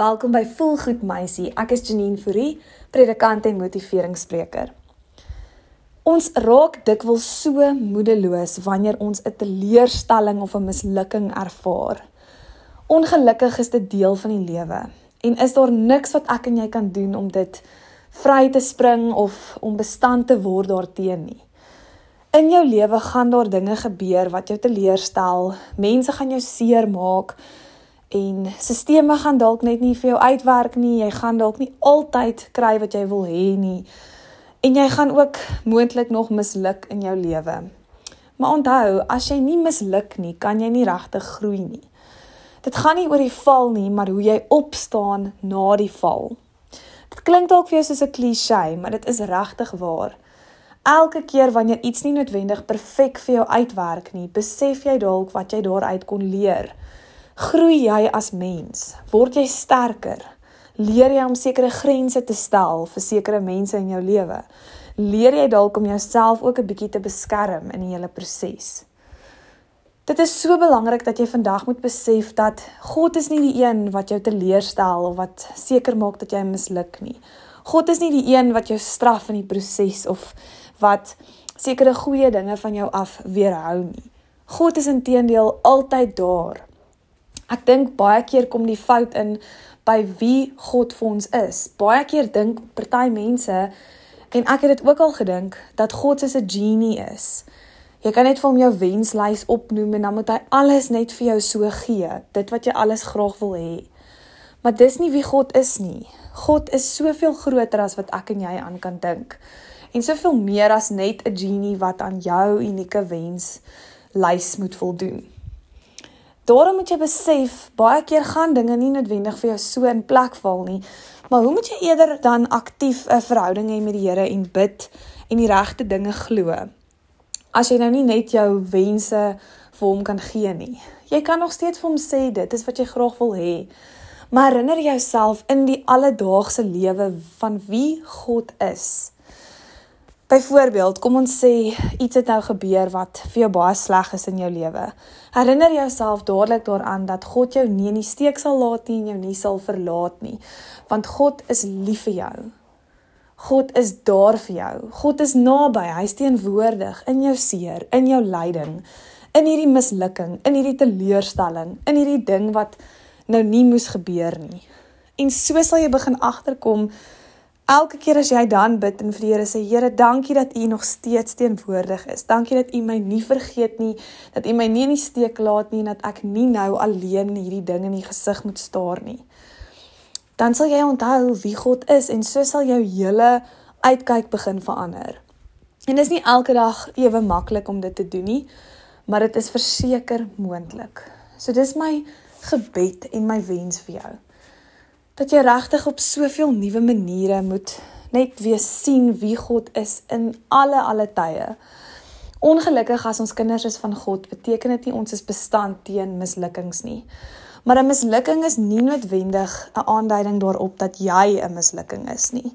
Welkom by Volgoed Meisie. Ek is Janine Fourie, predikant en motiveringsspreker. Ons raak dikwels so moedeloos wanneer ons 'n teleurstelling of 'n mislukking ervaar. Ongelukkig is dit deel van die lewe en is daar niks wat ek en jy kan doen om dit vry te spring of om bestand te word daarteenoor nie. In jou lewe gaan daar dinge gebeur wat jou teleurstel. Mense gaan jou seermaak en sisteme gaan dalk net nie vir jou uitwerk nie. Jy gaan dalk nie altyd kry wat jy wil hê nie. En jy gaan ook moontlik nog misluk in jou lewe. Maar onthou, as jy nie misluk nie, kan jy nie regtig groei nie. Dit gaan nie oor die val nie, maar hoe jy opstaan na die val. Dit klink dalk vir jou soos 'n klise, maar dit is regtig waar. Elke keer wanneer iets nie noodwendig perfek vir jou uitwerk nie, besef jy dalk wat jy daaruit kon leer. Groei jy as mens? Word jy sterker? Leer jy om sekere grense te stel vir sekere mense in jou lewe? Leer jy dalk om jouself ook 'n bietjie te beskerm in die hele proses? Dit is so belangrik dat jy vandag moet besef dat God is nie die een wat jou teleurstel of wat seker maak dat jy misluk nie. God is nie die een wat jou straf in die proses of wat sekere goeie dinge van jou af weerhou nie. God is intedeel altyd daar Ek dink baie keer kom die fout in by wie God vir ons is. Baie keer dink party mense en ek het dit ook al gedink dat God soos 'n genie is. Jy kan net vir hom jou wenslys opnoem en dan moet hy alles net vir jou so gee, dit wat jy alles graag wil hê. Maar dis nie wie God is nie. God is soveel groter as wat ek en jy aan kan dink. En soveel meer as net 'n genie wat aan jou unieke wens lys moet voldoen. Daarom moet jy besef, baie keer gaan dinge nie noodwendig vir jou so in plek val nie, maar hoe moet jy eerder dan aktief 'n verhouding hê met die Here en bid en die regte dinge glo? As jy nou nie net jou wense vir hom kan gee nie. Jy kan nog steeds vir hom sê dit is wat jy graag wil hê. Maar herinner jouself in die alledaagse lewe van wie God is. Byvoorbeeld, kom ons sê iets het nou gebeur wat vir jou baie sleg is in jou lewe. Herinner jouself dadelik daaraan dat God jou nie in die steek sal laat nie en jou nie sal verlaat nie, want God is lief vir jou. God is daar vir jou. God is naby. Hy's teenwoordig in jou seer, in jou lyding, in hierdie mislukking, in hierdie teleurstelling, in hierdie ding wat nou nie moes gebeur nie. En so sal jy begin agterkom Elke keer as jy dan bid en vir die Here sê, Here, dankie dat U nog steeds teenwoordig is. Dankie dat U my nie vergeet nie, dat U my nie in die steek laat nie en dat ek nie nou alleen hierdie ding in die gesig moet staar nie. Dan sal jy onthou wie God is en so sal jou hele uitkyk begin verander. En dit is nie elke dag ewe maklik om dit te doen nie, maar dit is verseker moontlik. So dis my gebed en my wens vir jou dat jy regtig op soveel nuwe maniere moet net weer sien wie God is in alle alle tye. Ongelukkig as ons kinders is van God, beteken dit nie ons is bestand teen mislukkings nie. Maar 'n mislukking is nie noodwendig 'n aanduiding daarop dat jy 'n mislukking is nie.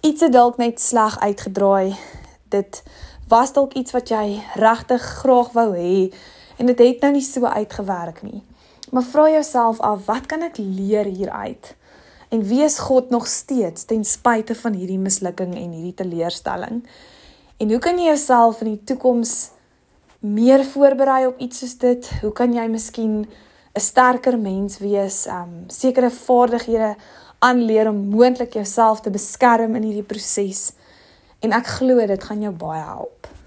Iets het dalk net sleg uitgedraai. Dit was dalk iets wat jy regtig graag wou hê en dit het nou nie so uitgewerk nie. Maar vra jouself af, wat kan ek leer hieruit? En wie is God nog steeds ten spyte van hierdie mislukking en hierdie teleurstelling? En hoe kan jy jouself in die toekoms meer voorberei op iets soos dit? Hoe kan jy miskien 'n sterker mens wees, um sekere vaardighede aanleer om moontlik jouself te beskerm in hierdie proses? En ek glo dit gaan jou baie help.